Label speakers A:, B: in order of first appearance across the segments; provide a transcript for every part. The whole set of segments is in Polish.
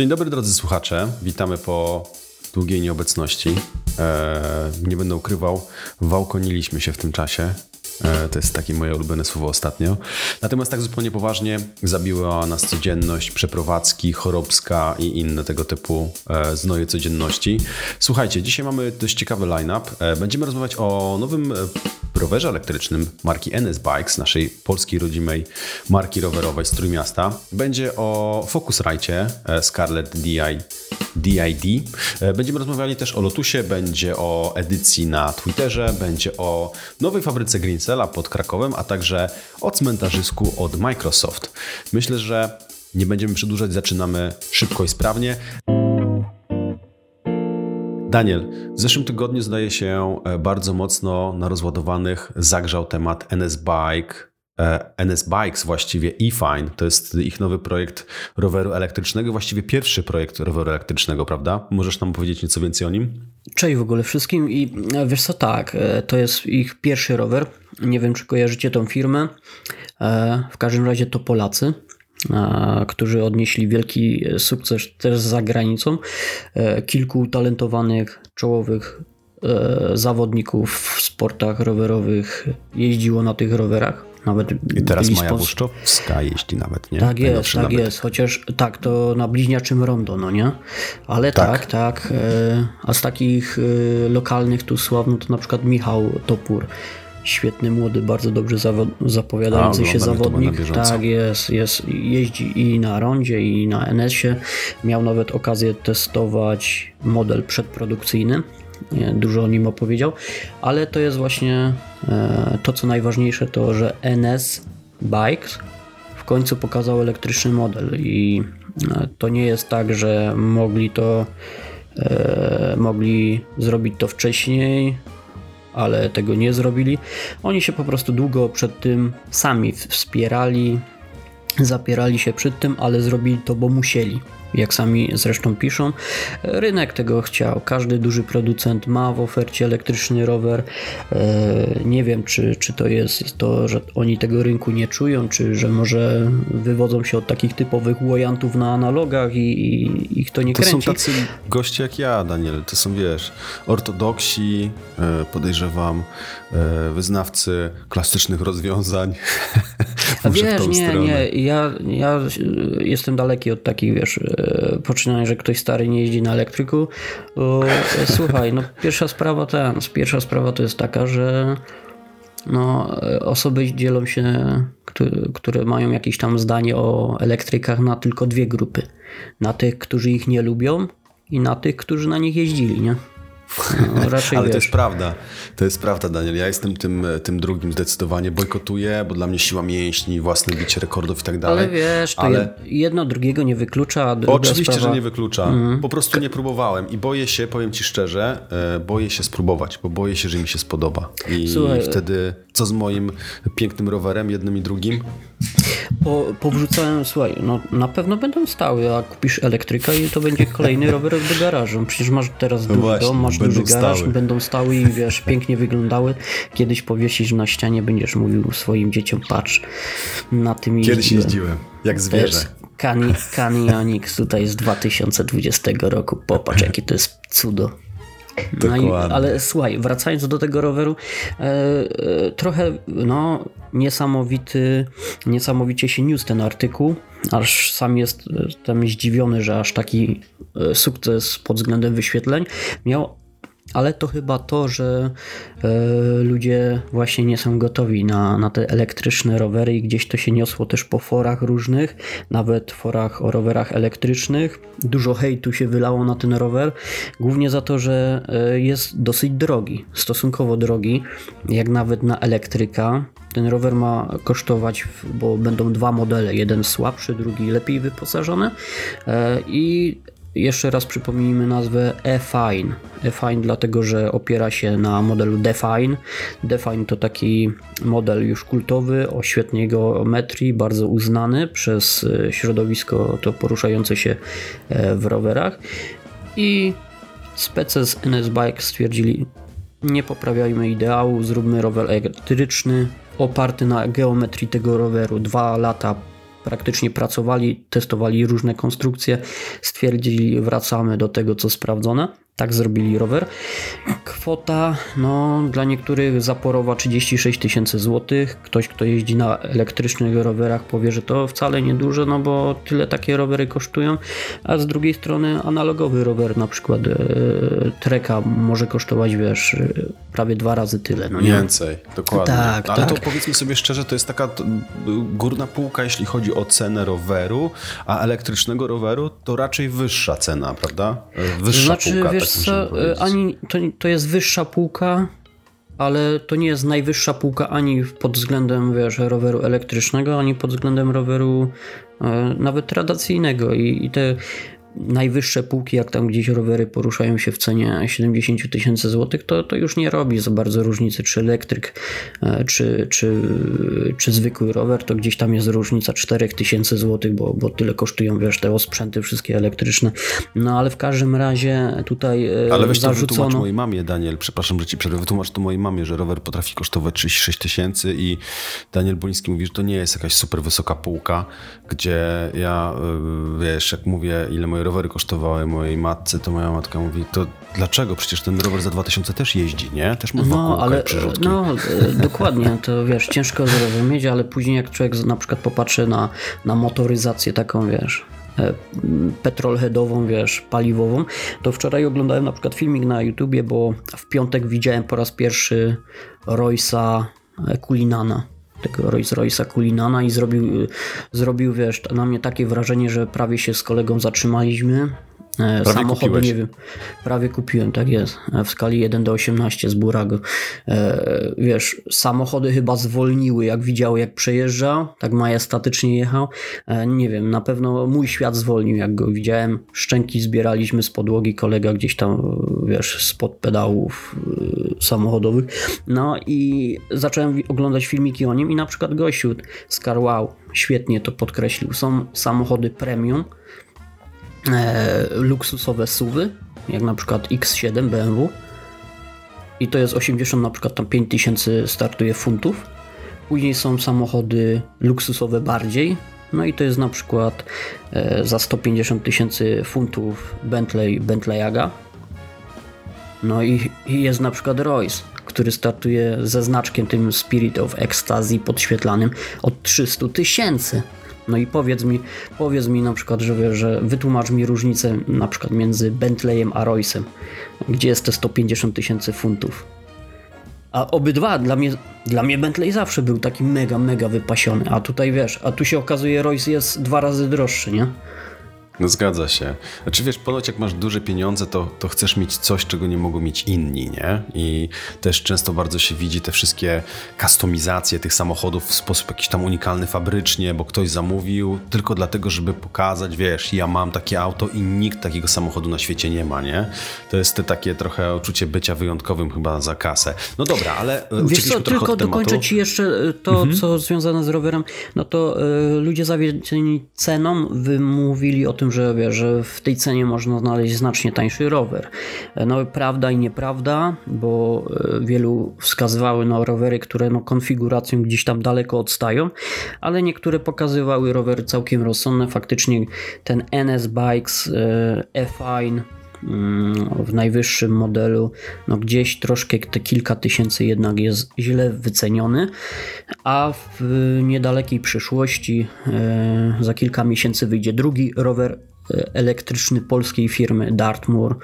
A: Dzień dobry drodzy słuchacze, witamy po długiej nieobecności. Eee, nie będę ukrywał, wałkoniliśmy się w tym czasie. E, to jest takie moje ulubione słowo ostatnio. Natomiast tak zupełnie poważnie zabiła nas codzienność, przeprowadzki, chorobska i inne tego typu e, znoje codzienności. Słuchajcie, dzisiaj mamy dość ciekawy line-up. E, będziemy rozmawiać o nowym rowerze elektrycznym marki NS Bikes, naszej polskiej rodzimej marki rowerowej z Trójmiasta. Będzie o Focusrite Scarlett DI, DID. Będziemy rozmawiali też o Lotusie, będzie o edycji na Twitterze, będzie o nowej fabryce Green pod Krakowem, a także o cmentarzysku od Microsoft. Myślę, że nie będziemy przedłużać, zaczynamy szybko i sprawnie. Daniel, w zeszłym tygodniu zdaje się e, bardzo mocno na rozładowanych zagrzał temat NS Bike, E, NS Bikes, właściwie eFine. To jest ich nowy projekt roweru elektrycznego, właściwie pierwszy projekt roweru elektrycznego, prawda? Możesz nam powiedzieć nieco więcej o nim?
B: Cześć w ogóle wszystkim i e, wiesz co, tak, to jest ich pierwszy rower. Nie wiem, czy kojarzycie tą firmę. W każdym razie to Polacy którzy odnieśli wielki sukces też za granicą. Kilku talentowanych, czołowych zawodników w sportach rowerowych jeździło na tych rowerach.
A: Nawet I teraz Maja Błuszczowska jeździ nawet, nie?
B: Tak jest, tak nawet. jest. Chociaż tak, to na bliźniaczym rondo, no nie? Ale tak, tak. tak e, a z takich e, lokalnych tu sławno to na przykład Michał Topór. Świetny, młody, bardzo dobrze zapowiadający a, się zawodnik. Tak jest, jest, jeździ i na rondzie, i na NS-ie. Miał nawet okazję testować model przedprodukcyjny. Dużo o nim opowiedział, ale to jest właśnie e, to, co najważniejsze, to że NS Bikes w końcu pokazał elektryczny model. I e, to nie jest tak, że mogli to e, mogli zrobić to wcześniej, ale tego nie zrobili. Oni się po prostu długo przed tym sami wspierali, zapierali się przed tym, ale zrobili to, bo musieli jak sami zresztą piszą. Rynek tego chciał. Każdy duży producent ma w ofercie elektryczny rower. E, nie wiem, czy, czy to jest to, że oni tego rynku nie czują, czy że może wywodzą się od takich typowych łojantów na analogach i, i ich to nie
A: to
B: kręci.
A: To są tacy goście jak ja, Daniel. To są, wiesz, ortodoksi, e, podejrzewam, e, wyznawcy klasycznych rozwiązań.
B: wiesz, nie, stronę. nie. Ja, ja jestem daleki od takich, wiesz, poczynając, że ktoś stary nie jeździ na elektryku. Słuchaj, no pierwsza sprawa ten, pierwsza sprawa to jest taka, że no, osoby dzielą się, które mają jakieś tam zdanie o elektrykach na tylko dwie grupy. Na tych, którzy ich nie lubią i na tych, którzy na nich jeździli, nie?
A: No, raczej Ale wiesz. to jest prawda. To jest prawda, Daniel. Ja jestem tym, tym drugim zdecydowanie. Bojkotuję, bo dla mnie siła mięśni, własne bicie rekordów i tak dalej.
B: Ale wiesz, to Ale... jedno drugiego nie wyklucza.
A: Oczywiście,
B: sprawa...
A: że nie wyklucza. Mm. Po prostu nie próbowałem i boję się, powiem ci szczerze, e, boję się spróbować, bo boję się, że mi się spodoba. I Słuchaj, wtedy co z moim pięknym rowerem, jednym i drugim?
B: Po, powrzucałem, słuchaj, no na pewno będą stały, a kupisz elektryka i to będzie kolejny rower do garażu. Przecież masz teraz no duży dom, masz garaż, stały. będą stały i wiesz, pięknie wyglądały. Kiedyś powiesisz na ścianie, będziesz mówił swoim dzieciom, patrz, na tym
A: Kiedyś jeździłem, jak zwierzę.
B: Kanianix tutaj z 2020 roku, popatrz jakie to jest cudo. No i, ale słuchaj, wracając do tego roweru, e, e, trochę no, niesamowity, niesamowicie się niósł ten artykuł, aż sam jestem zdziwiony, że aż taki e, sukces pod względem wyświetleń miał, ale to chyba to, że e, ludzie właśnie nie są gotowi na, na te elektryczne rowery i gdzieś to się niosło też po forach różnych, nawet forach o rowerach elektrycznych. Dużo hejtu się wylało na ten rower, głównie za to, że e, jest dosyć drogi, stosunkowo drogi, jak nawet na elektryka. Ten rower ma kosztować, bo będą dwa modele, jeden słabszy, drugi lepiej wyposażony e, i jeszcze raz przypomnijmy nazwę E-Fine. E-Fine dlatego, że opiera się na modelu Define. Define to taki model już kultowy o świetnej geometrii, bardzo uznany przez e, środowisko to poruszające się e, w rowerach. I spece z NS Bike stwierdzili, nie poprawiajmy ideału, zróbmy rower elektryczny oparty na geometrii tego roweru. Dwa lata praktycznie pracowali, testowali różne konstrukcje, stwierdzili, wracamy do tego, co sprawdzone. Tak zrobili rower. Kwota, no dla niektórych zaporowa 36 tysięcy złotych. Ktoś, kto jeździ na elektrycznych rowerach powie, że to wcale nie dużo, no bo tyle takie rowery kosztują. A z drugiej strony analogowy rower, na przykład e, Treka może kosztować, wiesz, e, prawie dwa razy tyle. No
A: nie? Więcej, dokładnie. Tak, Ale tak. to powiedzmy sobie szczerze, to jest taka górna półka, jeśli chodzi o cenę roweru, a elektrycznego roweru to raczej wyższa cena, prawda? Wyższa
B: znaczy,
A: półka.
B: Wiesz, co, ani to, to jest wyższa półka, ale to nie jest najwyższa półka ani pod względem wiesz, roweru elektrycznego, ani pod względem roweru e, nawet tradycyjnego i, i te najwyższe półki, jak tam gdzieś rowery poruszają się w cenie 70 tysięcy złotych, to, to już nie robi za bardzo różnicy, czy elektryk, e, czy, czy, czy zwykły rower, to gdzieś tam jest różnica 4 tysięcy złotych, bo, bo tyle kosztują, wiesz, te osprzęty wszystkie elektryczne. No ale w każdym razie tutaj
A: e, Ale weź zarzucono... to wytłumacz mojej mamie, Daniel, przepraszam, że ci przerwę, wytłumacz to mojej mamie, że rower potrafi kosztować 36 tysięcy i Daniel Boliński mówi, że to nie jest jakaś super wysoka półka, gdzie ja, e, wiesz, jak mówię, ile moje rowery kosztowały mojej matce, to moja matka mówi, to dlaczego? Przecież ten rower za 2000 też jeździ, nie? Też ma
B: no, ale, No, e, dokładnie, to wiesz, ciężko zrozumieć, ale później jak człowiek na przykład popatrzy na, na motoryzację taką, wiesz, e, petrolheadową, wiesz, paliwową, to wczoraj oglądałem na przykład filmik na YouTubie, bo w piątek widziałem po raz pierwszy Roysa Kulinana tego Rolls Royce'a Kulinana i zrobił, zrobił, wiesz, na mnie takie wrażenie, że prawie się z kolegą zatrzymaliśmy
A: prawie Samochody, kupiłeś. nie wiem,
B: prawie kupiłem, tak jest, e, w skali 1 do 18 z Burago. E, wiesz, samochody chyba zwolniły, jak widziały, jak przejeżdżał, tak majestatycznie jechał. E, nie wiem, na pewno mój świat zwolnił, jak go widziałem. Szczęki zbieraliśmy z podłogi, kolega gdzieś tam, wiesz, spod pedałów e, samochodowych. No i zacząłem oglądać filmiki o nim i na przykład gościu z Carwow świetnie to podkreślił. Są samochody premium, e, luksusowe SUVy, jak na przykład X7 BMW i to jest 80 na przykład tam 5000 startuje funtów. Później są samochody luksusowe bardziej, no i to jest na przykład e, za 150 tysięcy funtów Bentley, Bentley Aga. No i, i jest na przykład Royce, który startuje ze znaczkiem tym Spirit of Ecstasy podświetlanym od 300 tysięcy. No i powiedz mi, powiedz mi na przykład, że, wiesz, że wytłumacz mi różnicę na przykład między Bentleyem a Royce'em. Gdzie jest te 150 tysięcy funtów? A obydwa, dla mnie, dla mnie Bentley zawsze był taki mega, mega wypasiony. A tutaj wiesz, a tu się okazuje Royce jest dwa razy droższy, nie?
A: No zgadza się. Znaczy wiesz, ponoć jak masz duże pieniądze, to, to chcesz mieć coś, czego nie mogą mieć inni, nie? I też często bardzo się widzi te wszystkie kustomizacje tych samochodów w sposób jakiś tam unikalny fabrycznie, bo ktoś zamówił tylko dlatego, żeby pokazać, wiesz, ja mam takie auto i nikt takiego samochodu na świecie nie ma, nie? To jest te takie trochę uczucie bycia wyjątkowym chyba za kasę. No dobra, ale
B: e, Wiesz co, tylko dokończę ci jeszcze e, to, mhm. co związane z rowerem, no to y, ludzie zawiedzeni ceną wymówili o tym, że, wie, że w tej cenie można znaleźć znacznie tańszy rower. No prawda i nieprawda, bo e, wielu wskazywały na rowery, które no, konfiguracją gdzieś tam daleko odstają, ale niektóre pokazywały rowery całkiem rozsądne. Faktycznie ten NS Bikes e, F-Fine mm, w najwyższym modelu, no gdzieś troszkę te kilka tysięcy jednak jest źle wyceniony, a w niedalekiej przyszłości e, za kilka miesięcy wyjdzie drugi rower e, elektryczny polskiej firmy Dartmoor,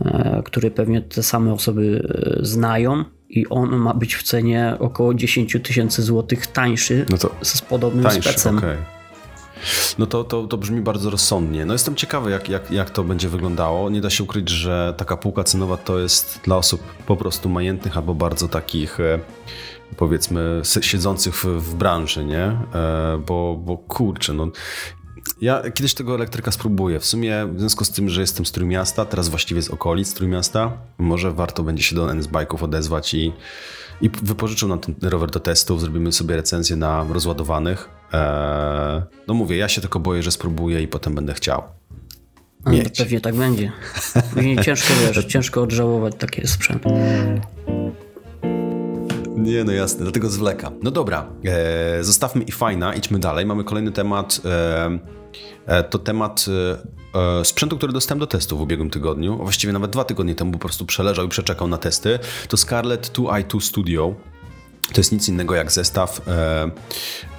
B: e, który pewnie te same osoby znają i on ma być w cenie około 10 tysięcy złotych tańszy no z podobnym tańszy, specem. Okay.
A: No to, to, to brzmi bardzo rozsądnie. No jestem ciekawy, jak, jak, jak to będzie wyglądało. Nie da się ukryć, że taka półka cenowa to jest dla osób po prostu majętnych albo bardzo takich e, powiedzmy siedzących w, branży, nie? E, bo, bo kurczę, no ja kiedyś tego elektryka spróbuję. W sumie w związku z tym, że jestem z Trójmiasta, teraz właściwie z okolic Trójmiasta, może warto będzie się do NS Bike'ów odezwać i, i wypożyczył nam ten rower do testów, zrobimy sobie recenzję na rozładowanych. Eee, no mówię, ja się tylko boję, że spróbuję i potem będę chciał.
B: Mieć. pewnie tak będzie. Później ciężko, wiesz, ciężko odżałować takie sprzęty.
A: Nie, no jasne, dlatego zwleka. No dobra, e, zostawmy i fajna, idźmy dalej. Mamy kolejny temat. E, to temat e, sprzętu, który dostałem do testu w ubiegłym tygodniu, właściwie nawet dwa tygodnie temu po prostu przeleżał i przeczekał na testy. To Scarlett 2i2 Studio. To jest nic innego jak zestaw e,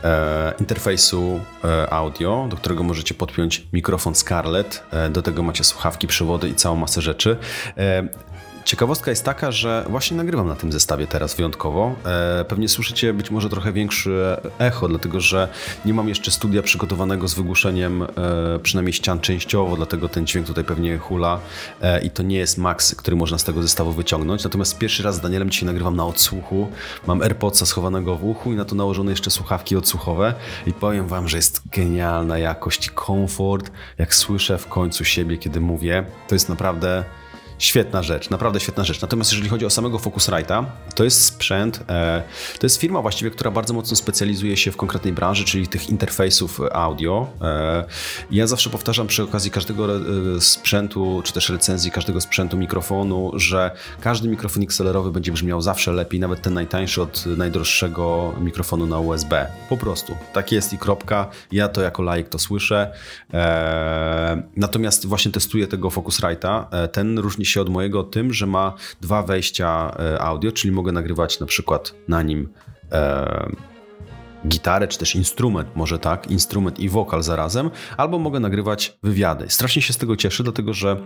A: e, interfejsu e, audio, do którego możecie podpiąć mikrofon Scarlett. E, do tego macie słuchawki, przewody i całą masę rzeczy. Ciekawostka jest taka, że właśnie nagrywam na tym zestawie teraz wyjątkowo. E, pewnie słyszycie być może trochę większe echo, dlatego że nie mam jeszcze studia przygotowanego z wygłuszeniem e, przynajmniej ścian częściowo, dlatego ten dźwięk tutaj pewnie hula e, i to nie jest max, który można z tego zestawu wyciągnąć. Natomiast pierwszy raz z Danielem dzisiaj nagrywam na odsłuchu. Mam AirPodsa schowanego w uchu i na to nałożone jeszcze słuchawki odsłuchowe i powiem wam, że jest genialna jakość i komfort, jak słyszę w końcu siebie, kiedy mówię. To jest naprawdę Świetna rzecz, naprawdę świetna rzecz. Natomiast jeżeli chodzi o samego Focusrite'a, to jest sprzęt, e, to jest firma właściwie, która bardzo mocno specjalizuje się w konkretnej branży, czyli tych interfejsów audio. E, ja zawsze powtarzam przy okazji każdego e, sprzętu, czy też recenzji każdego sprzętu mikrofonu, że każdy mikrofon XLR-owy będzie brzmiał zawsze lepiej, nawet ten najtańszy od najdroższego mikrofonu na USB. Po prostu. Tak jest i kropka. Ja to jako laik to słyszę. Natomiast właśnie testuję tego Focusrite'a. Ten różni się od mojego tym, że ma dwa wejścia e, audio, czyli mogę nagrywać na przykład na nim e, gitarę, czy też instrument, może tak, instrument i wokal zarazem, albo mogę nagrywać wywiady. Strasznie się z tego cieszę, dlatego że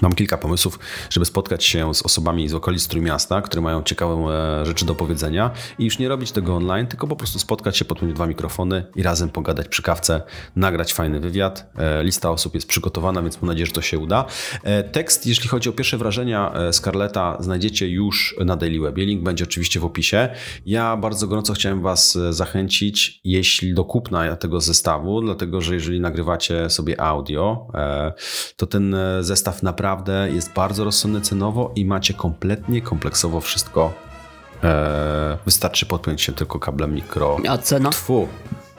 A: Mam kilka pomysłów, żeby spotkać się z osobami z okolic Trójmiasta, które mają ciekawe e, rzeczy do powiedzenia i już nie robić tego online, tylko po prostu spotkać się, podpiąć dwa mikrofony i razem pogadać przy kawce, nagrać fajny wywiad. E, lista osób jest przygotowana, więc mam nadzieję, że to się uda. E, tekst, jeśli chodzi o pierwsze wrażenia Scarletta, znajdziecie już na Daily Webie. Link będzie oczywiście w opisie. Ja bardzo gorąco chciałem Was zachęcić, jeśli do kupna tego zestawu, dlatego że jeżeli nagrywacie sobie audio, to ten zestaw naprawdę naprawdę jest bardzo rozsądny cenowo i macie kompletnie kompleksowo wszystko. Eee, wystarczy podpiąć się tylko kablem mikro.
B: A cena?
A: Tfu.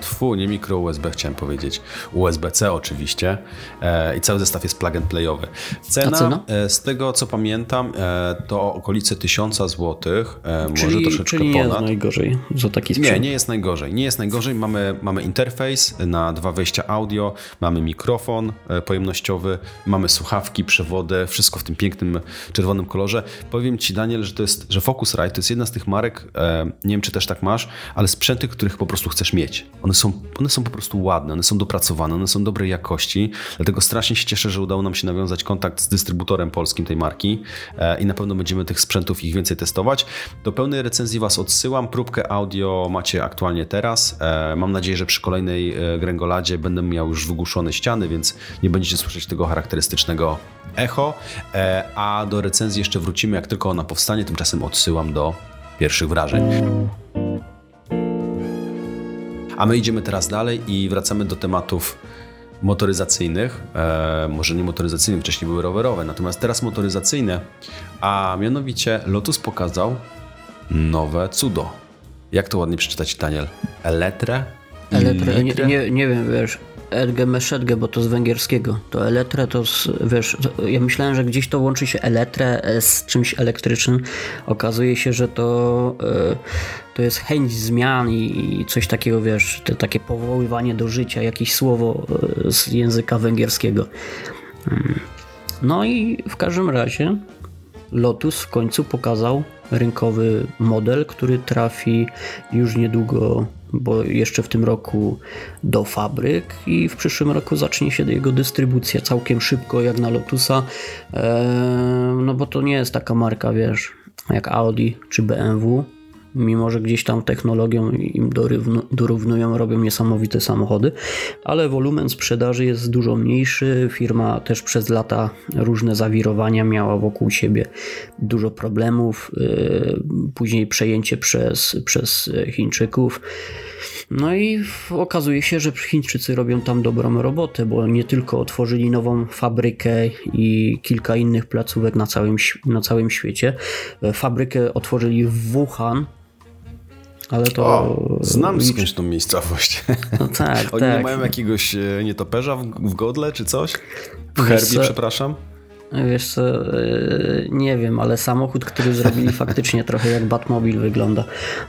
A: Tfu, nie mikro USB chciałem powiedzieć. USB-C oczywiście. E, I cały zestaw jest plug and playowy. Cena, e, z tego co pamiętam, e, to okolice 1000 zł. E, może troszeczkę
B: czyli
A: nie ponad.
B: jest najgorzej za taki sprzęt.
A: Nie, nie jest najgorzej. Nie jest najgorzej. Mamy, mamy interfejs na dwa wejścia audio, mamy mikrofon e, pojemnościowy, mamy słuchawki, przewody, wszystko w tym pięknym czerwonym kolorze. Powiem Ci, Daniel, że to jest, że Focusrite to jest jedna z tych marek, e, nie wiem czy też tak masz, ale sprzęty, których po prostu chcesz mieć. One one są, one są po prostu ładne, one są dopracowane, one są dobrej jakości, dlatego strasznie się cieszę, że udało nam się nawiązać kontakt z dystrybutorem polskim tej marki e, i na pewno będziemy tych sprzętów ich więcej testować. Do pełnej recenzji Was odsyłam, próbkę audio macie aktualnie teraz. E, mam nadzieję, że przy kolejnej e, gręgoladzie będę miał już wygłuszone ściany, więc nie będziecie słyszeć tego charakterystycznego echo, a do recenzji jeszcze wrócimy, jak tylko ona powstanie, tymczasem odsyłam do pierwszych wrażeń. A my idziemy teraz dalej i wracamy do tematów motoryzacyjnych. E, może nie motoryzacyjnych, wcześniej były rowerowe, natomiast teraz motoryzacyjne. A mianowicie Lotus pokazał nowe cudo. Jak to ładnie przeczytać, Daniel? Eletre?
B: Eletre, nie, nie, nie wiem, wiesz, Edge Meszedge, bo to z węgierskiego. To Eletre to, z, wiesz, to, ja myślałem, że gdzieś to łączy się Eletre z czymś elektrycznym. Okazuje się, że to, y, to jest chęć zmian i, i coś takiego, wiesz, to, takie powoływanie do życia, jakieś słowo y, z języka węgierskiego. Mm. No i w każdym razie Lotus w końcu pokazał rynkowy model, który trafi już niedługo bo jeszcze w tym roku do fabryk i w przyszłym roku zacznie się jego dystrybucja całkiem szybko jak na Lotusa, no bo to nie jest taka marka, wiesz, jak Audi czy BMW, mimo że gdzieś tam technologią im dorównują, robią niesamowite samochody, ale wolumen sprzedaży jest dużo mniejszy. Firma też przez lata różne zawirowania miała wokół siebie dużo problemów, y, później przejęcie przez, przez Chińczyków. No i okazuje się, że Chińczycy robią tam dobrą robotę, bo nie tylko otworzyli nową fabrykę i kilka innych placówek na całym, na całym świecie. Fabrykę otworzyli w Wuhan, ale to.
A: O, znam skądś tą miejscowość.
B: No tak.
A: Oni
B: tak.
A: nie mają jakiegoś e, nietoperza w, w godle czy coś? W herbie, przepraszam.
B: Wiesz co, nie wiem, ale samochód, który zrobili faktycznie trochę jak Batmobil wygląda.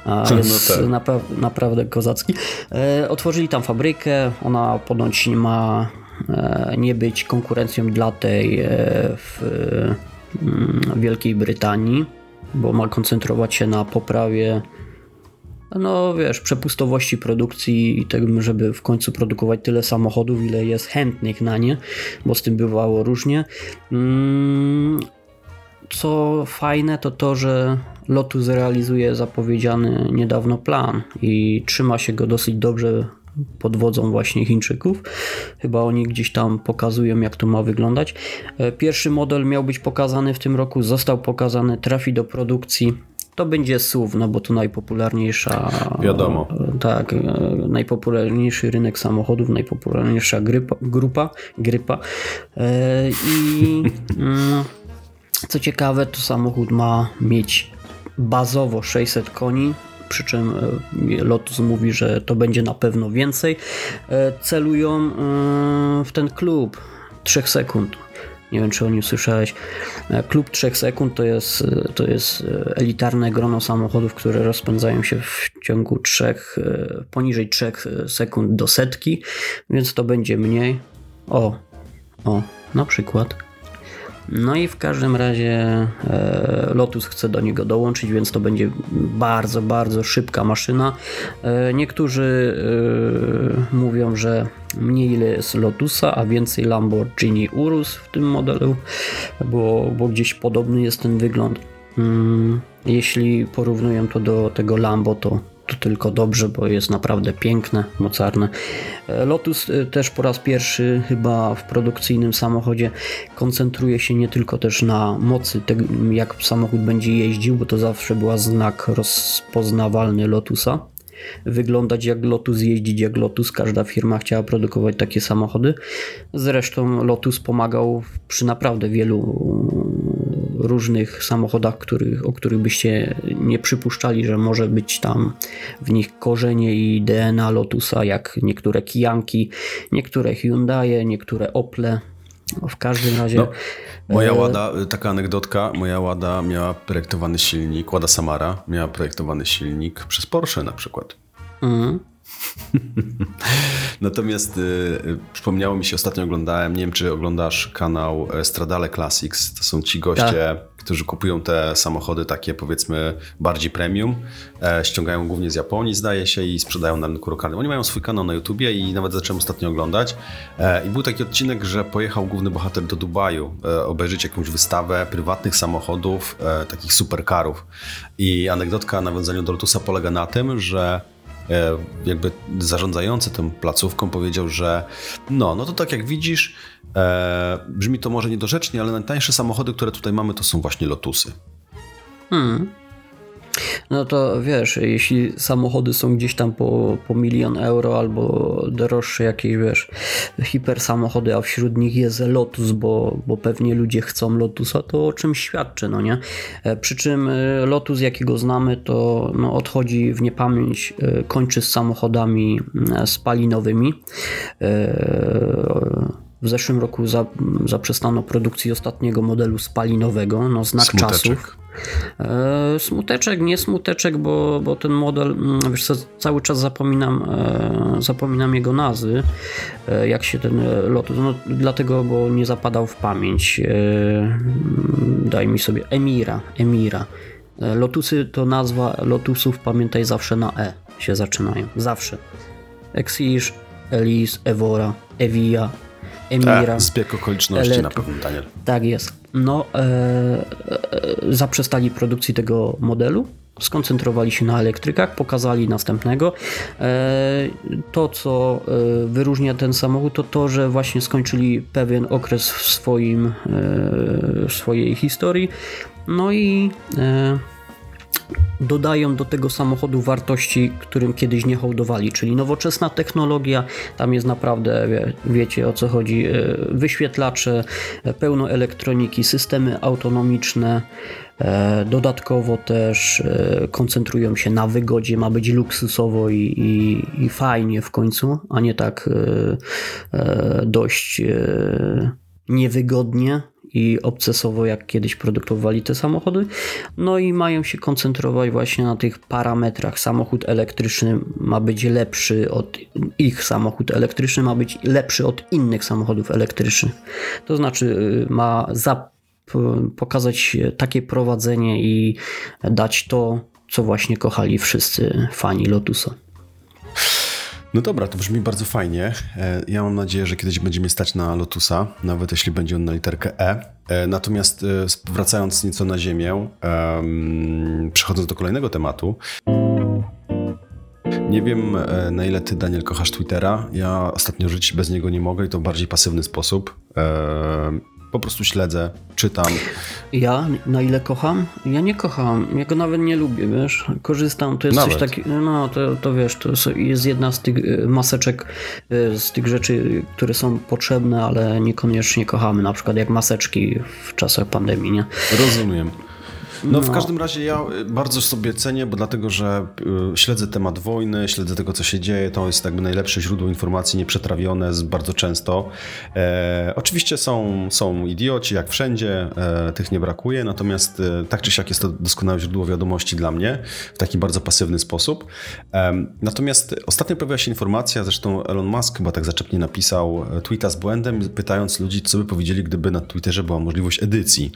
B: A jest no tak. napra naprawdę kozacki. Otworzyli tam fabrykę, ona ponoć nie ma nie być konkurencją dla tej w mm, Wielkiej Brytanii, bo ma koncentrować się na poprawie no wiesz, przepustowości produkcji i tego, żeby w końcu produkować tyle samochodów, ile jest chętnych na nie, bo z tym bywało różnie. Mm, co fajne, to to, że Lotus realizuje zapowiedziany niedawno plan i trzyma się go dosyć dobrze pod wodzą właśnie Chińczyków. Chyba oni gdzieś tam pokazują, jak to ma wyglądać. E, pierwszy model miał być pokazany w tym roku, został pokazany, trafi do produkcji to będzie SUV, no bo to najpopularniejsza.
A: Wiadomo.
B: Tak, e, najpopularniejszy rynek samochodów, najpopularniejsza grypa, grupa, grypa. E, I mm, co ciekawe, to samochód ma mieć bazowo 600 koni, przy czym e, Lotus mówi, że to będzie na pewno więcej. Celują w ten klub 3 sekund nie wiem, czy o nim słyszałeś. E, Klub 3 sekund to jest, e, to jest e, elitarne grono samochodów, które rozpędzają się w ciągu 3, poniżej 3 sekund do setki, więc to będzie mniej. O, o, na przykład. No i w każdym razie e, Lotus chce do niego dołączyć, więc to będzie bardzo, bardzo szybka maszyna. E, niektórzy e, mówią, że mniej jest Lotusa, a więcej Lamborghini Urus w tym modelu, bo, bo gdzieś podobny jest ten wygląd. Mm, jeśli porównuję to do tego Lambo, to to tylko dobrze, bo jest naprawdę piękne, mocarne. E, Lotus e, też po raz pierwszy chyba w produkcyjnym samochodzie koncentruje się nie tylko też na mocy, jak samochód będzie jeździł, bo to zawsze była znak rozpoznawalny Lotusa. Wyglądać jak Lotus, jeździć jak Lotus. Każda firma chciała produkować takie samochody. Zresztą Lotus pomagał przy naprawdę wielu różnych samochodach, których, o których byście nie przypuszczali, że może być tam w nich korzenie i DNA Lotusa, jak niektóre Kijanki, niektóre Hyundai, niektóre Ople. W każdym razie. No,
A: moja e, Łada, taka anegdotka, moja Łada miała projektowany silnik, Łada Samara miała projektowany silnik przez Porsche na przykład. Mhm. Natomiast y, przypomniało mi się, ostatnio oglądałem, nie wiem czy oglądasz kanał e, Stradale Classics, to są ci goście, tak. którzy kupują te samochody takie powiedzmy bardziej premium, e, ściągają głównie z Japonii zdaje się i sprzedają na rynku lokalnym. Oni mają swój kanał na YouTubie i nawet zacząłem ostatnio oglądać e, i był taki odcinek, że pojechał główny bohater do Dubaju e, obejrzeć jakąś wystawę prywatnych samochodów, e, takich supercarów i anegdotka na nawiązaniu do Lotusa polega na tym, że jakby zarządzający tą placówką powiedział, że no, no to tak jak widzisz, e, brzmi to może niedorzecznie, ale najtańsze samochody, które tutaj mamy, to są właśnie Lotusy. Hmm.
B: No to wiesz, jeśli samochody są gdzieś tam po, po milion euro albo droższe jakieś, wiesz, hiper samochody, a wśród nich jest Lotus, bo, bo pewnie ludzie chcą Lotusa, to o czym świadczy, no nie? E, przy czym e, Lotus, jakiego znamy, to no, odchodzi w niepamięć, e, kończy z samochodami spalinowymi. W zeszłym roku za, zaprzestano produkcji ostatniego modelu spalinowego, no znak Smuteczek. czasów. E, smuteczek, nie smuteczek, bo, bo ten model, mm, wiesz co, cały czas zapominam, e, zapominam jego nazwy, e, jak się ten Lotus, no dlatego, bo nie zapadał w pamięć. Daj mi sobie, Emira, Emira. Lotusy to nazwa Lotusów, pamiętaj, zawsze na E się zaczynają, zawsze. Exige, Elise, Evora, Evia, Emira. Tak,
A: zbieg okoliczności na pewno, Daniel.
B: Tak jest. No, e, e, zaprzestali produkcji tego modelu, skoncentrowali się na elektrykach, pokazali następnego. E, to, co e, wyróżnia ten samochód, to to, że właśnie skończyli pewien okres w, swoim, w swojej historii. No i dodają do tego samochodu wartości, którym kiedyś nie hołdowali, czyli nowoczesna technologia, tam jest naprawdę, wie, wiecie o co chodzi, e, wyświetlacze, e, pełno elektroniki, systemy autonomiczne, e, dodatkowo też koncentrują się na wygodzie, ma być luksusowo i, i, i fajnie w końcu, a nie tak dość niewygodnie i obcesowo, jak kiedyś produkowali te samochody. No i mają się koncentrować właśnie na tych parametrach. Samochód elektryczny ma być lepszy od ich samochód elektryczny, ma być lepszy od innych samochodów elektrycznych. To znaczy y, ma za, pokazać takie prowadzenie i dać to, co właśnie kochali wszyscy fani Lotusa.
A: No dobra, to brzmi bardzo fajnie. E, ja mam nadzieję, że kiedyś będzie mnie stać na Lotusa, nawet jeśli będzie on na literkę E. e natomiast e, wracając nieco na ziemię, przechodząc do kolejnego tematu. Nie wiem, na ile ty, Daniel, kochasz Twittera. Ja ostatnio żyć bez niego nie mogę i to w bardziej pasywny sposób po prostu śledzę, czytam.
B: Ja na ile kocham? Ja nie kocham, ja go nawet nie lubię, wiesz. Korzystam, to jest nawet. coś takiego, no to, to wiesz, to jest jedna z tych y, maseczek, y, z tych rzeczy, które są potrzebne, ale niekoniecznie kochamy, na przykład jak maseczki w czasach pandemii, nie?
A: Rozumiem. No, w no. każdym razie ja y, bardzo sobie cenię, bo dlatego, że y, śledzę temat wojny, śledzę tego, co się dzieje. To jest jakby najlepsze źródło informacji, nieprzetrawione bardzo często. E, oczywiście są, są idioci, jak wszędzie, e, tych nie brakuje, natomiast e, tak czy siak jest to doskonałe źródło wiadomości dla mnie w taki bardzo pasywny sposób. Natomiast ostatnio pojawiła się informacja, zresztą Elon Musk chyba tak zaczepnie napisał e, tweeta z błędem, pytając ludzi, co by powiedzieli, gdyby na Twitterze była możliwość edycji.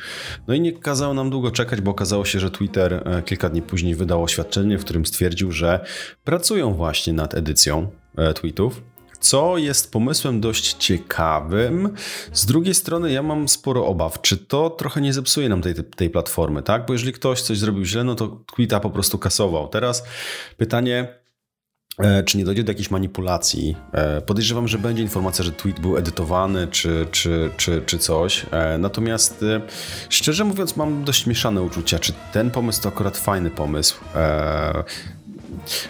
A: No i nie kazało nam długo czekać, bo okazało się, że Twitter e, kilka dni później wydał oświadczenie, w którym stwierdził, że pracują właśnie nad edycją e, tweetów. Co jest pomysłem dość ciekawym. Z drugiej strony, ja mam sporo obaw, czy to trochę nie zepsuje nam tej, tej platformy, tak? Bo jeżeli ktoś coś zrobił źle, no to tweeta po prostu kasował. Teraz pytanie, czy nie dojdzie do jakiejś manipulacji. E, podejrzewam, że będzie informacja, że tweet był edytowany, czy, czy, czy, czy coś. E, natomiast szczerze mówiąc, mam dość mieszane uczucia, czy ten pomysł to akurat fajny pomysł.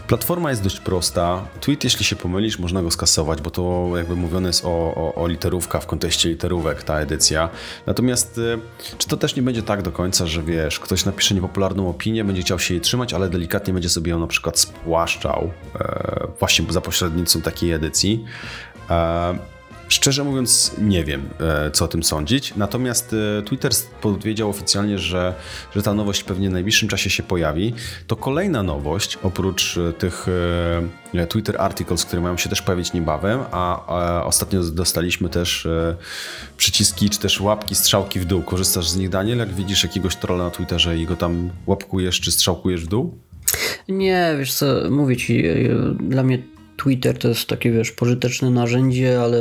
A: Platforma jest dość prosta. Tweet, jeśli się pomylisz, można go skasować, bo to jakby mówione jest o, o, o literówka w kontekście literówek, ta edycja. Natomiast y, czy to też nie będzie tak do końca, że wiesz, ktoś napisze niepopularną opinię, będzie chciał się jej trzymać, ale delikatnie będzie sobie ją na przykład spłaszczał e, właśnie za pośrednictwem takiej edycji. E, Szczerze mówiąc, nie wiem, e, co o tym sądzić. Natomiast e, Twitter powiedział oficjalnie, że, że ta nowość pewnie w najbliższym czasie się pojawi. To kolejna nowość, oprócz e, tych Twitter Articles, które mają się też pojawić niebawem, a ostatnio dostaliśmy też przyciski czy też łapki, strzałki w dół. Korzystasz z nich, Daniel? Jak widzisz jakiegoś trolla na Twitterze i go tam łapkujesz czy strzałkujesz w dół?
B: Nie, wiesz co, mówię ci, dla mnie Twitter to jest takie, wiesz, pożyteczne narzędzie, ale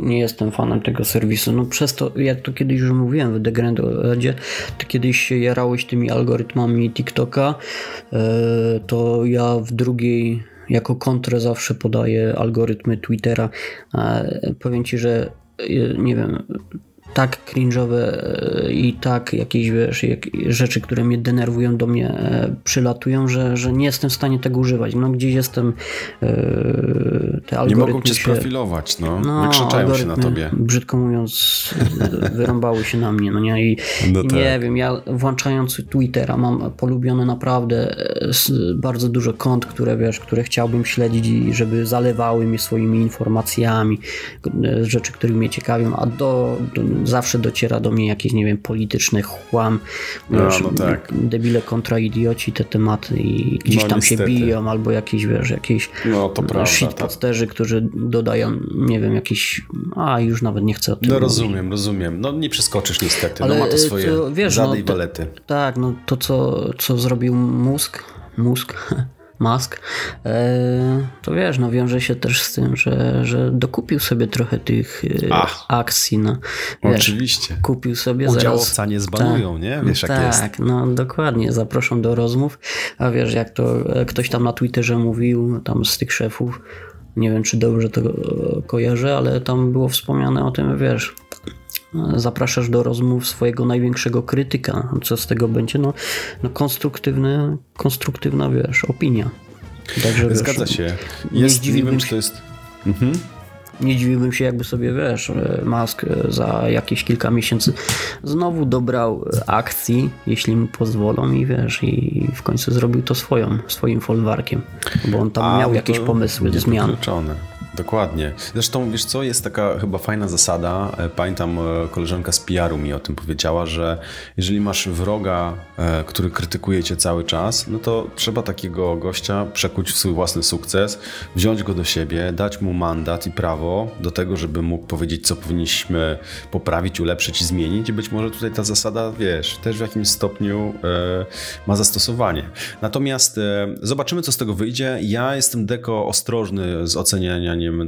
B: nie jestem fanem tego serwisu. No przez to, jak to kiedyś już mówiłem w Degrendodzie, to kiedyś się jarałeś tymi algorytmami TikToka, e, to ja w drugiej jako kontrę zawsze podaję algorytmy Twittera. Powiem Ci, że e, nie wiem, tak cringe'owe e, i tak jakieś wiesz, jak, rzeczy, które mnie denerwują, do mnie e, przylatują, że, że nie jestem w stanie tego używać. No gdzieś jestem e, te algorytmy
A: Nie mogą cię sprofilować, no. no Wykrzyczają się na tobie.
B: Brzydko mówiąc, wyrąbały się na mnie, no nie? I, no tak. nie wiem, ja włączając Twittera mam polubione naprawdę bardzo dużo kont, które wiesz, które chciałbym śledzić i żeby zalewały mnie swoimi informacjami, rzeczy, które mnie ciekawią, a do, do zawsze dociera do mnie jakiś, nie wiem, polityczny chłam, no, wiesz, no tak. debile kontra idioci, te tematy i gdzieś no, tam niestety. się biją, albo jakieś, wiesz, jakieś
A: no, to prawda,
B: shitposterzy, tak. którzy dodają, nie wiem, jakiś, a już nawet nie chcę o tym
A: No rozumiem, mówić. rozumiem. No nie przeskoczysz niestety, Ale no ma to swoje to, wiesz, zady no, i balety.
B: tak, no to co, co zrobił mózg, mózg Musk, e, to wiesz, no wiąże się też z tym, że, że dokupił sobie trochę tych e, Ach, akcji. No,
A: wiesz, oczywiście.
B: Kupił sobie
A: Udziałowca zaraz... nie zbanują, tak, nie? Wiesz jak
B: tak,
A: jest.
B: Tak, no dokładnie, zaproszą do rozmów, a wiesz, jak to e, ktoś tam na Twitterze mówił, tam z tych szefów, nie wiem, czy dobrze to kojarzę, ale tam było wspomniane o tym, wiesz, zapraszasz do rozmów swojego największego krytyka. Co z tego będzie? No, no konstruktywny, konstruktywna, wiesz, opinia.
A: Także, Zgadza wiesz, się. Jest, nie, nie wiem, czy to jest... Mhm.
B: Nie dziwiłbym się, jakby sobie, wiesz, Musk za jakieś kilka miesięcy znowu dobrał akcji, jeśli mu pozwolą i wiesz, i w końcu zrobił to swoją, swoim folwarkiem, bo on tam A, miał jakieś pomysły zmian.
A: Dokładnie. Zresztą, wiesz co, jest taka chyba fajna zasada. E, pamiętam, e, koleżanka z PR-u mi o tym powiedziała, że jeżeli masz wroga, e, który krytykuje cię cały czas, no to trzeba takiego gościa przekuć w swój własny sukces, wziąć go do siebie, dać mu mandat i prawo do tego, żeby mógł powiedzieć, co powinniśmy poprawić, ulepszyć i zmienić. I być może tutaj ta zasada, wiesz, też w jakimś stopniu ma zastosowanie. Natomiast zobaczymy, co z tego wyjdzie. Ja jestem deko ostrożny z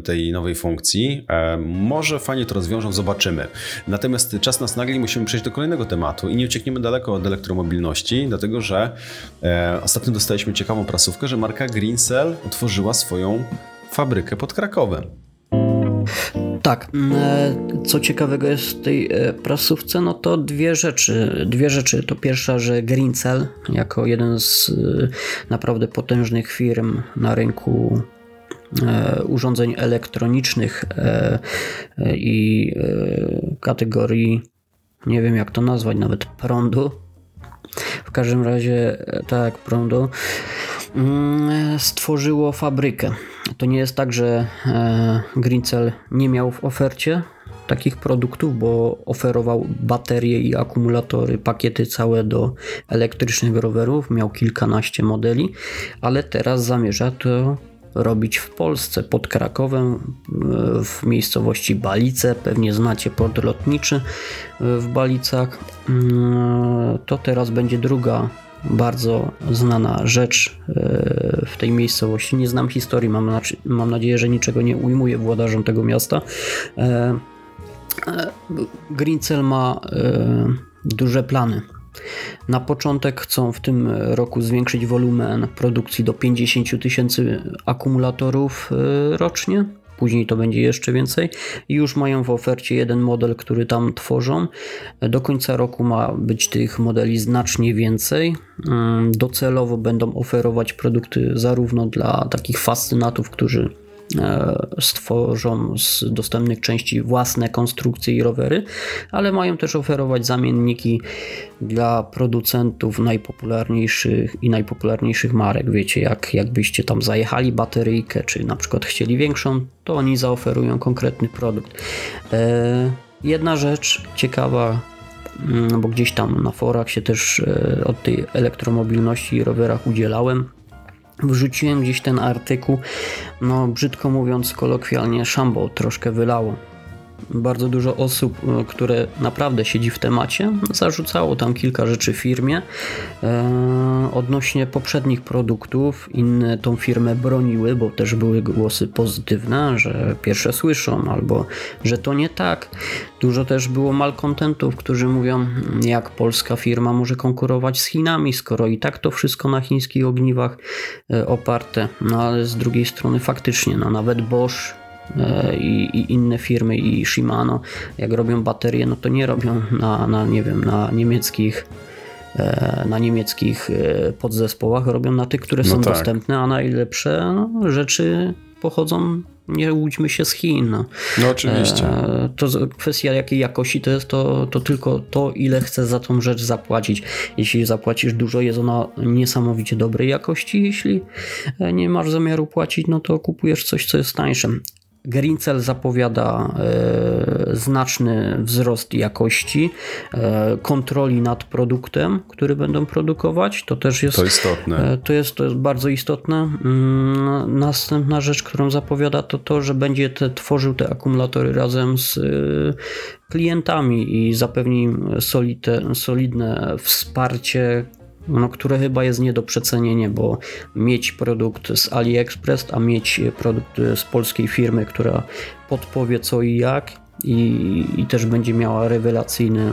A: tej nowej funkcji. E, może fajnie to rozwiążą, zobaczymy. Natomiast czas nas nagli, musimy przejść do kolejnego tematu i nie uciekniemy daleko od elektromobilności, dlatego że e, ostatnio dostaliśmy ciekawą prasówkę, że marka Greencell otworzyła swoją fabrykę pod Krakowem.
B: Tak, e, co ciekawego jest w tej prasówce, no to dwie rzeczy. Dwie rzeczy. To pierwsza, że Greencell, jako jeden z naprawdę potężnych firm na rynku urządzeń elektronicznych e, e, i kategorii, nie wiem jak to nazwać, nawet prądu. W każdym razie, tak, prądu mm, stworzyło fabrykę. To nie jest tak, że Greencell nie miał w ofercie takich produktów, bo oferował baterie i akumulatory, pakiety całe do elektrycznych rowerów, miał kilkanaście modeli, ale teraz zamierza to robić w Polsce, pod Krakowem, e, w miejscowości Balice. Pewnie znacie port lotniczy e, w Balicach. Mm, to teraz będzie druga bardzo znana rzecz e, w tej miejscowości. Nie znam historii, mam, mam nadzieję, że niczego nie ujmuję włodarzom tego miasta. Greencell ma duże plany na początek chcą w tym roku zwiększyć wolumen produkcji do 50 tysięcy akumulatorów y, rocznie. Później to będzie jeszcze więcej. Już mają w ofercie jeden model, który tam tworzą. Do końca roku ma być tych modeli znacznie więcej. Mm, docelowo będą oferować produkty zarówno dla takich fascynatów, którzy stworzą z dostępnych części własne konstrukcje i rowery, ale mają też oferować zamienniki dla producentów najpopularniejszych i najpopularniejszych marek. Wiecie, jak jakbyście tam zajechali bateryjkę, czy na przykład chcieli większą, to oni zaoferują konkretny produkt. E, jedna rzecz ciekawa, mm, bo gdzieś tam na forach się też e, od tej elektromobilności i rowerach udzielałem Wrzuciłem gdzieś ten artykuł, no brzydko mówiąc kolokwialnie, szambo troszkę wylało bardzo dużo osób, e, które naprawdę siedzi w temacie, zarzucało tam kilka rzeczy firmie e, odnośnie poprzednich produktów. Inne tą firmę broniły, bo też były głosy pozytywne, że pierwsze słyszą albo że to nie tak. Dużo też było malkontentów, którzy mówią, jak polska firma może konkurować z Chinami, skoro i tak to wszystko na chińskich ogniwach e, oparte. No ale z drugiej strony faktycznie, no nawet Bosch i, i, inne firmy i Shimano, jak robią baterie, no to nie robią na, na nie wiem, na niemieckich e, na niemieckich e, podzespołach, robią na tych, które no są tak. dostępne, a najlepsze no, rzeczy pochodzą nie łudźmy się z Chin. No,
A: no oczywiście.
B: To kwestia jakiej jakości to jest, to, to tylko to, ile chcesz za tą rzecz zapłacić. Jeśli zapłacisz dużo, jest ona niesamowicie dobrej jakości. Jeśli nie masz zamiaru płacić, no to kupujesz coś, co jest tańsze. Greencell zapowiada e, znaczny wzrost jakości, e, kontroli nad produktem, który będą produkować. To też jest,
A: to istotne.
B: E, to, jest, to jest bardzo istotne. Mm, następna rzecz, którą zapowiada, to to, że będzie te, tworzył te akumulatory razem z klientami i zapewni solidne wsparcie no, które chyba jest nie do przecenienia, bo mieć produkt z AliExpress, a mieć produkt z polskiej firmy, która podpowie co i jak i, i też będzie miała rewelacyjny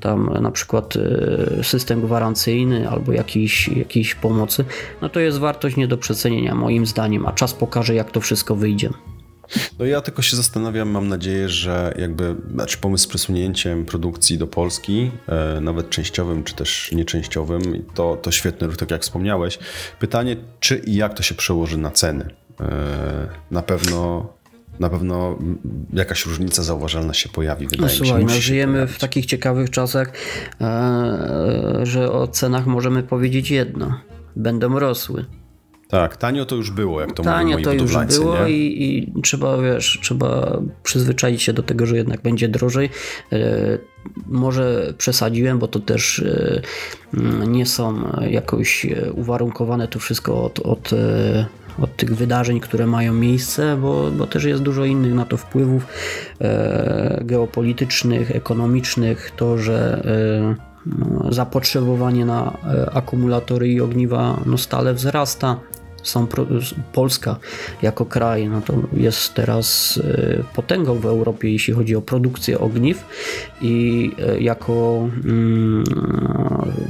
B: tam na przykład e, system gwarancyjny albo jakiś, jakiejś pomocy, no to jest wartość nie do przecenienia moim zdaniem, a czas pokaże jak to wszystko wyjdzie.
A: No ja tylko się zastanawiam, mam nadzieję, że jakby, znaczy pomysł z przesunięciem produkcji do Polski, e, nawet częściowym czy też nieczęściowym, to, to świetny ruch, tak jak wspomniałeś. Pytanie, czy i jak to się przełoży na ceny? E, na pewno na pewno jakaś różnica zauważalna się pojawi. Wydaje no,
B: mi
A: słuchaj,
B: no, żyjemy w takich ciekawych czasach, e, że o cenach możemy powiedzieć jedno. Będą rosły.
A: Tak, tanio to już było, jak to
B: tanio
A: mówią
B: to już było? I, i, trzeba, wiesz, trzeba przyzwyczaić się do tego, że jednak będzie drożej. E, może przesadziłem, bo to też e, nie są jakoś uwarunkowane to wszystko od, od od tych wydarzeń, które mają miejsce, bo, bo też jest dużo innych na to wpływów e, geopolitycznych, ekonomicznych, to, że e, no, zapotrzebowanie na e, akumulatory i ogniwa no, stale wzrasta. Sam Polska jako kraj no to jest teraz e, potęgą w Europie, jeśli chodzi o produkcję ogniw i e, jako, mm,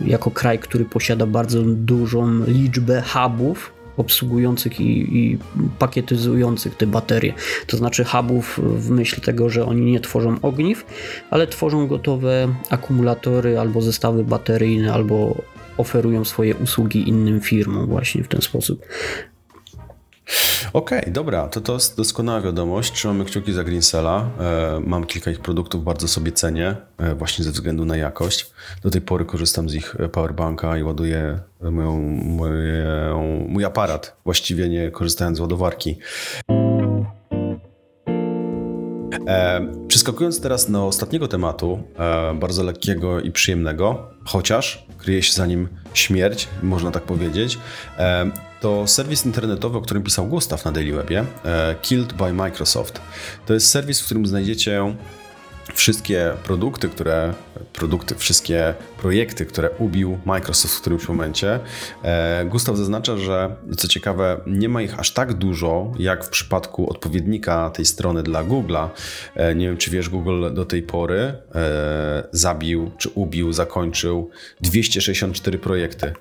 B: jako kraj, który posiada bardzo dużą liczbę hubów, obsługujących i, i, pakietyzujących te baterie. To znaczy hubów w myśl tego, że oni nie tworzą ogniw, ale tworzą gotowe akumulatory albo zestawy bateryjne, albo oferują swoje usługi innym firmom właśnie w ten sposób.
A: Okej, okay, dobra, to to jest doskonała wiadomość. Trzymamy kciuki za Greensela. E, mam kilka ich produktów, bardzo sobie cenię, e, właśnie ze względu na jakość. Do tej pory korzystam z ich powerbanka i ładuję moją, moją, mój aparat, właściwie nie korzystając z ładowarki. E, przeskakując teraz do ostatniego tematu, e, bardzo lekkiego i przyjemnego, chociaż kryje się za nim śmierć, można tak powiedzieć, e, to serwis internetowy, o którym pisał Gustaw na Daily Webie, Killed by Microsoft. To jest serwis, w którym znajdziecie wszystkie produkty, które, produkty, wszystkie projekty, które ubił Microsoft w którymś momencie. E, Gustaw zaznacza, że co ciekawe, nie ma ich aż tak dużo, jak w przypadku odpowiednika tej strony dla Google'a. E, nie wiem, czy wiesz, Google do tej pory e, zabił, czy ubił, zakończył 264 projekty.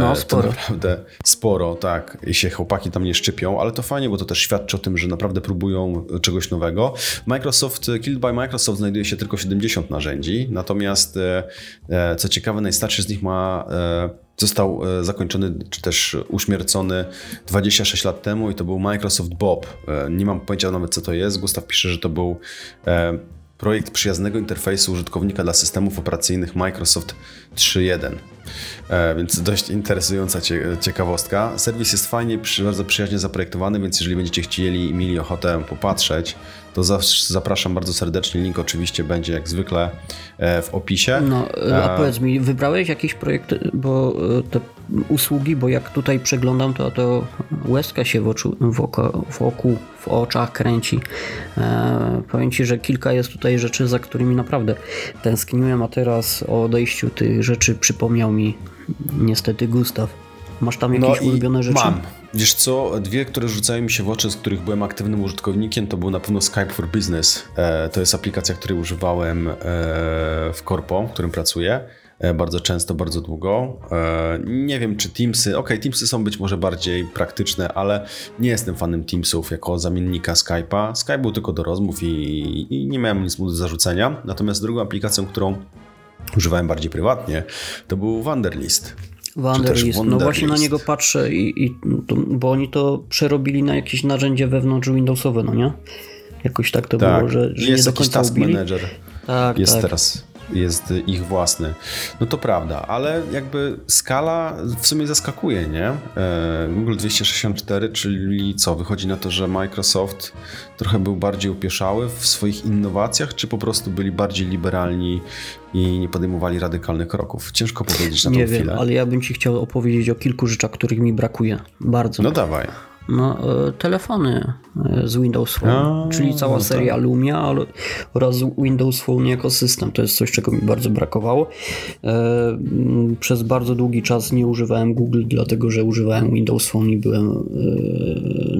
B: No, sporo.
A: To naprawdę sporo, tak. I się chłopaki tam nie szczypią, ale to fajnie, bo to też świadczy o tym, że naprawdę próbują czegoś nowego. Microsoft, Killed by Microsoft znajduje się tylko 70 narzędzi, natomiast E, co ciekawe, najstarszy z nich ma, e, został e, zakończony czy też uśmiercony 26 lat temu i to był Microsoft Bob. Nie mam pojęcia nawet co to jest. Gustaw pisze, że to był projekt przyjaznego interfejsu użytkownika dla systemów operacyjnych Microsoft 3.1. Więc dość interesująca ciekawostka. Serwis jest fajnie, bardzo przyjaźnie zaprojektowany, więc jeżeli będziecie chcieli i mieli ochotę popatrzeć, to zapraszam bardzo serdecznie. Link oczywiście będzie jak zwykle e, w opisie.
B: No, a e, powiedz mi, wybrałeś jakiś projekt, bo e, te usługi, bo jak tutaj przeglądam, to, to łezka się w, oczu, w, oczach kręci. E, powiem Ci, że kilka jest tutaj rzeczy, za którymi naprawdę tęskniłem, a teraz o odejściu tych rzeczy przypomniał mi niestety Gustaw. Masz tam jakieś no ulubione rzeczy?
A: Mam. Wiesz co, dwie, które rzucają mi się w oczy, z których byłem aktywnym użytkownikiem, to był na pewno Skype for Business. E, to jest aplikacja, której używałem e, w Corpo, w którym pracuję e, bardzo często, bardzo długo. Nie wiem, czy Teamsy. Ok, Teamsy są być może bardziej praktyczne, ale nie jestem fanem Teamsów jako zamiennika Skype'a. Skype był tylko do rozmów i, i nie miałem nic mu do zarzucenia. Natomiast drugą aplikacją, którą używałem bardziej prywatnie, to był Wanderlist.
B: Wanderlist. No właśnie na niego patrzę, i, i to, bo oni to przerobili na jakieś narzędzie wewnątrz Windowsowe, no nie? Jakoś tak to tak. było, że, że
A: jest
B: nie do końca
A: task ubili. manager. Tak, jest tak. teraz jest ich własny. No to prawda, ale jakby skala w sumie zaskakuje, nie? E, Google 264, czyli co? Wychodzi na to, że Microsoft trochę był bardziej upieszały w swoich innowacjach, czy po prostu byli bardziej liberalni i nie podejmowali radykalnych kroków? Ciężko powiedzieć na
B: nie
A: tą
B: wiem,
A: chwilę.
B: ale ja bym ci chciał opowiedzieć o kilku rzeczach, których mi brakuje. Bardzo.
A: No dawaj.
B: No, e, telefony e, z Windows Phone, A, czyli cała no seria tak. Lumia oraz Windows Phone jako system. To jest coś, czego mi bardzo brakowało. E, przez bardzo długi czas nie używałem Google, dlatego że używałem Windows Phone i byłem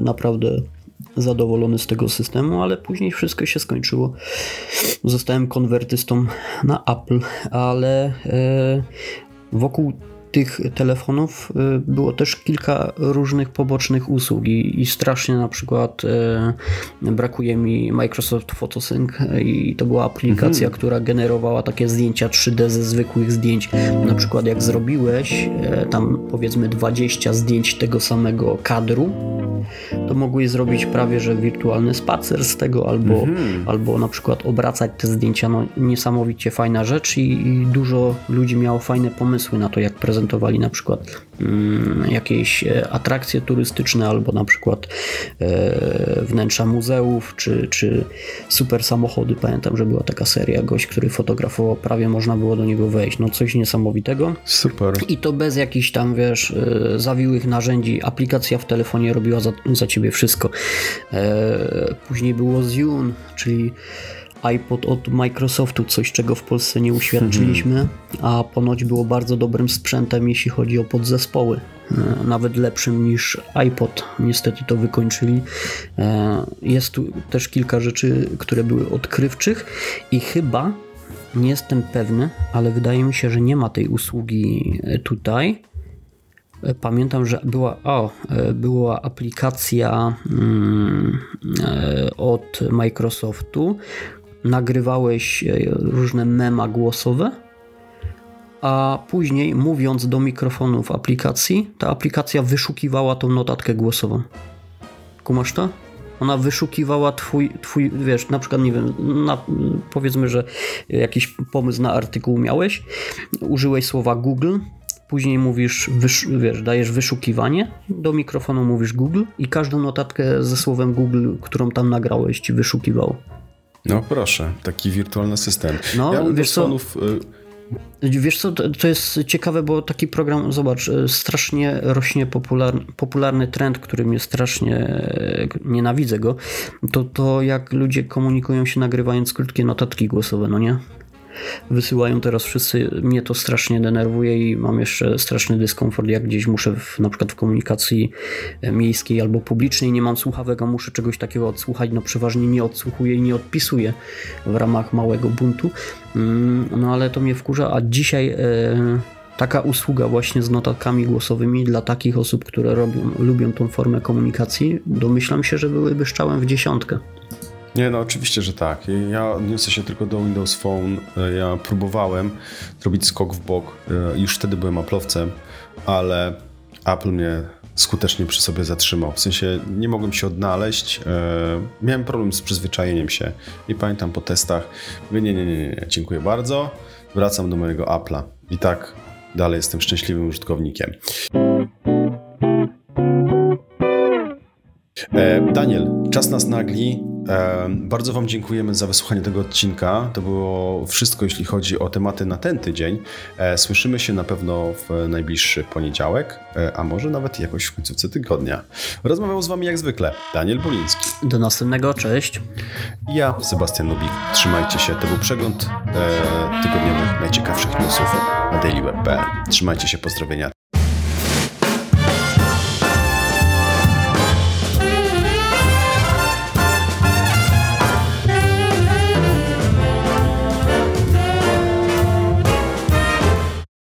B: naprawdę zadowolony z tego systemu, ale później wszystko się skończyło. Zostałem konwertystą na Apple, ale wokół tych telefonów y, było też kilka różnych pobocznych usług i, i strasznie na przykład e, brakuje mi Microsoft Photosync i to była aplikacja, mhm. która generowała takie zdjęcia 3D ze zwykłych zdjęć. Na przykład jak zrobiłeś e, tam powiedzmy 20 zdjęć tego samego kadru, to mogłeś zrobić prawie, że wirtualny spacer z tego, albo, mhm. albo na przykład obracać te zdjęcia. No, niesamowicie fajna rzecz i, i dużo ludzi miało fajne pomysły na to, jak prezentowali na przykład mm, jakieś e, atrakcje turystyczne, albo na przykład e, wnętrza muzeów, czy, czy super samochody. Pamiętam, że była taka seria, gość, który fotografował, prawie można było do niego wejść. No coś niesamowitego.
A: Super.
B: I to bez jakichś tam, wiesz, e, zawiłych narzędzi. Aplikacja w telefonie robiła za, za ciebie wszystko. E, później było Zune, czyli iPod od Microsoftu, coś czego w Polsce nie uświadczyliśmy, a ponoć było bardzo dobrym sprzętem, jeśli chodzi o podzespoły. E, nawet lepszym niż iPod. Niestety to wykończyli. E, jest tu też kilka rzeczy, które były odkrywczych i chyba nie jestem pewny, ale wydaje mi się, że nie ma tej usługi tutaj Pamiętam, że była, o, była aplikacja mm, e, od Microsoftu. Nagrywałeś e, różne mema głosowe, a później mówiąc do mikrofonu w aplikacji, ta aplikacja wyszukiwała tą notatkę głosową. Kumasz to? Ona wyszukiwała twój, twój wiesz, na przykład, nie wiem, na, powiedzmy, że jakiś pomysł na artykuł miałeś, użyłeś słowa Google, później mówisz, wiesz, dajesz wyszukiwanie, do mikrofonu mówisz Google i każdą notatkę ze słowem Google, którą tam nagrałeś, ci wyszukiwał.
A: No proszę, taki wirtualny system.
B: No, ja wiesz co, y, Wiesz co, to jest ciekawe, bo taki program, zobacz, y, strasznie rośnie popularny, popularny trend, który mnie strasznie y, nienawidzę go, to to jak ludzie komunikują się nagrywając krótkie notatki głosowe, no nie? Wysyłają teraz wszyscy. Mnie to strasznie denerwuje i mam jeszcze straszny dyskomfort, jak gdzieś muszę w, na przykład w komunikacji e, miejskiej albo publicznej nie mam słuchawek, a muszę czegoś takiego odsłuchać. No przeważnie nie odsłuchuję i nie odpisuję w ramach małego buntu. Mm, no ale to mnie wkurza, a dzisiaj e, taka usługa właśnie z notatkami głosowymi dla takich osób, które robią, lubią tą formę komunikacji, domyślam się, że byłyby szczałem w dziesiątkę.
A: Nie, no oczywiście, że tak. Ja odniosę się tylko do Windows Phone. Ja próbowałem zrobić skok w bok. Już wtedy byłem Apple'owcem, ale Apple mnie skutecznie przy sobie zatrzymał. W sensie nie mogłem się odnaleźć. Miałem problem z przyzwyczajeniem się i pamiętam po testach, mówię, nie, nie, nie, nie, dziękuję bardzo. Wracam do mojego Apple'a. I tak dalej jestem szczęśliwym użytkownikiem. E, Daniel, czas nas nagli. Bardzo Wam dziękujemy za wysłuchanie tego odcinka. To było wszystko, jeśli chodzi o tematy na ten tydzień. E, słyszymy się na pewno w najbliższy poniedziałek, e, a może nawet jakoś w końcówce tygodnia. Rozmawiał z Wami jak zwykle Daniel Poliński.
B: Do następnego, cześć.
A: Ja, Sebastian Nubik. Trzymajcie się. To był przegląd e, tygodniowych najciekawszych newsów na dailyweb.pl. Trzymajcie się, pozdrowienia.